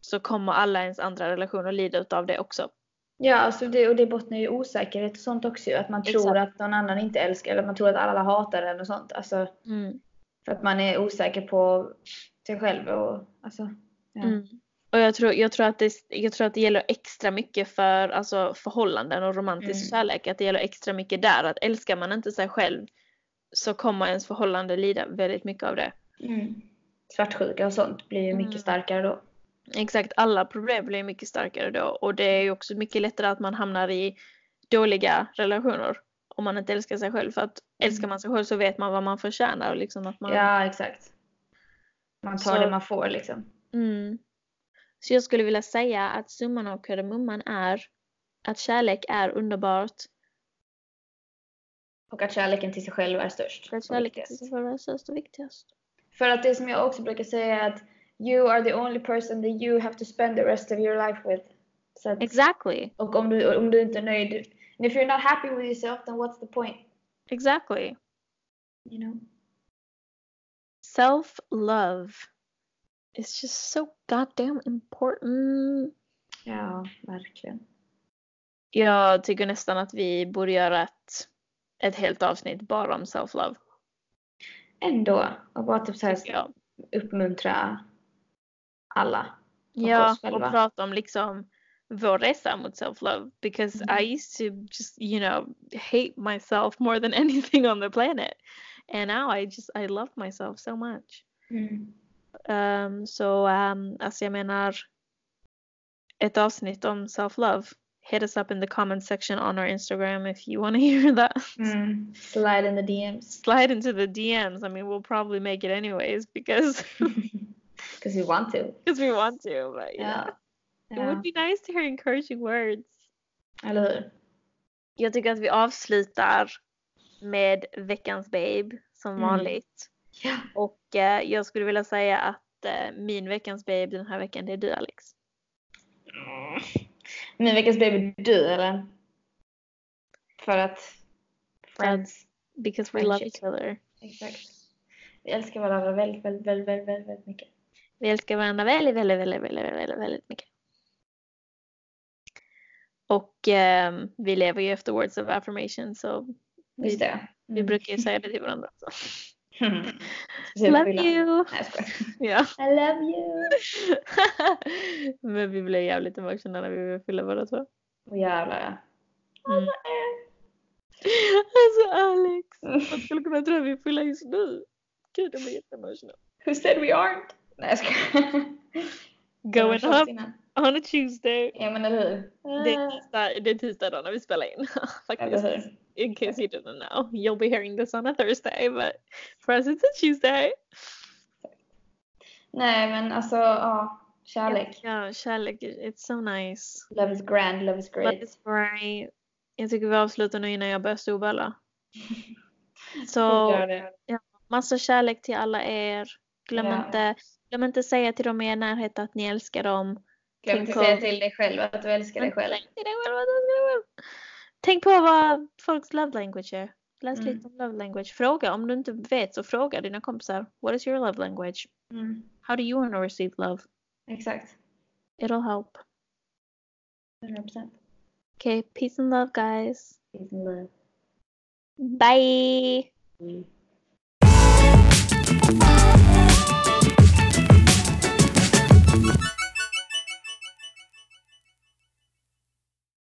så kommer alla ens andra relationer lida utav det också. Ja, alltså det, och det bottnar ju i osäkerhet och sånt också. Att man tror Exakt. att någon annan inte älskar eller man tror att alla hatar en och sånt. Alltså för att man är osäker på sig själv och alltså. Ja. Mm. Och jag tror, jag, tror att det, jag tror att det gäller extra mycket för alltså, förhållanden och romantisk Mm. kärlek. Att det gäller extra mycket där. Att älskar man inte sig själv så kommer ens förhållande lida väldigt mycket av det. Mm. Svartsjuka och sånt blir ju Mm. mycket starkare då. Exakt, alla problem blir mycket starkare då. Och det är ju också mycket lättare att man hamnar i dåliga relationer. Om man inte älskar sig själv. För att älskar man sig själv så vet man vad man förtjänar. Och liksom att man, Ja, exakt. Man tar Så- det man får liksom. Mm. Så jag skulle vilja säga att summan av kardemumman är att kärlek är underbart. Och att kärleken till sig själv är störst. Att kärleken viktigast. ska vara störst och viktigast. För att det som jag också brukar säga är att you are the only person that you have to spend the rest of your life with. Att, Exactly. och om du, om du inte är nöjd, and if you're not happy with yourself then what's the point? Exactly. You know? Self-love is just so goddamn important. Ja, verkligen. Jag tycker nästan att vi borde göra ett, ett helt avsnitt bara om self-love. Ändå. Och bara typ så här jag. uppmuntra alla. Ja, oss själva. och prata om liksom vår resa mot self-love. Because Mhm. I used to just, you know, hate myself more than anything on the planet. And now I just, I love myself so much. Mm. Um, så um, alltså jag menar ett avsnitt om self-love. Hit us up in the comment section on our Instagram if you want to hear that. Mm. Slide in the DMs. Slide into the DMs. I mean, we'll probably make it anyways because Because we want to. because we want to. But yeah, Ja. it ja. would be nice to hear encouraging words. Eller hur? Jag tycker att vi avslutar med veckans babe som Mm. vanligt. Ja. Och eh, jag skulle vilja säga att eh, min veckans babe den här veckan det är du Alex. Min veckans baby är du eller? För att friends. Because we love each other. Exakt. Vi älskar varandra väldigt, väldigt, väldigt, väldigt, väldigt, väldigt mycket. Vi älskar varandra väldigt, väldigt, väldigt, väldigt, väldigt, väldigt mycket. Och ehm, vi lever ju efter words of affirmation så vi, vi brukar ju säga det till varandra. Så. Mm. Love you! Nej. Ja. I love you! Men vi blev jävligt emotionella när vi var fylla båda två. Åh jävlar ja. Mm. Alltså Alex, man skulle kunna tro att vi är fulla just nu. Gud, jag blir jätteemotional. Who said we aren't? Nej jag skojar. Going up innan. on a Tuesday. Ja men eller hur? Det är tisdag, det är tisdag då när vi spelar in. Eller Faktiskt. hur? In case you didn't know. You'll be hearing this on a Thursday, but for us it's a Tuesday. Nej men alltså ja. Kärlek. Ja, kärlek, it's so nice. Love is grand, love is Love great. is great. Jag tycker vi avslutar nu innan jag börjar storböla. Så det. massa kärlek till alla er. Glöm, Ja. inte, glöm inte säga till dem i er närhet att ni älskar dem. Glöm inte säga till dig själv att du älskar dig själv. Till dig själv att du älskar dig själv. Tänk på vad folks love language är. Läs Mm. lite om love language. Fråga om du inte vet så fråga dina kompisar. What is your love language? Mm. How do you want to receive love? Exakt. It'll help. 100%. Okay, peace and love guys. Peace and love. Bye! Mm.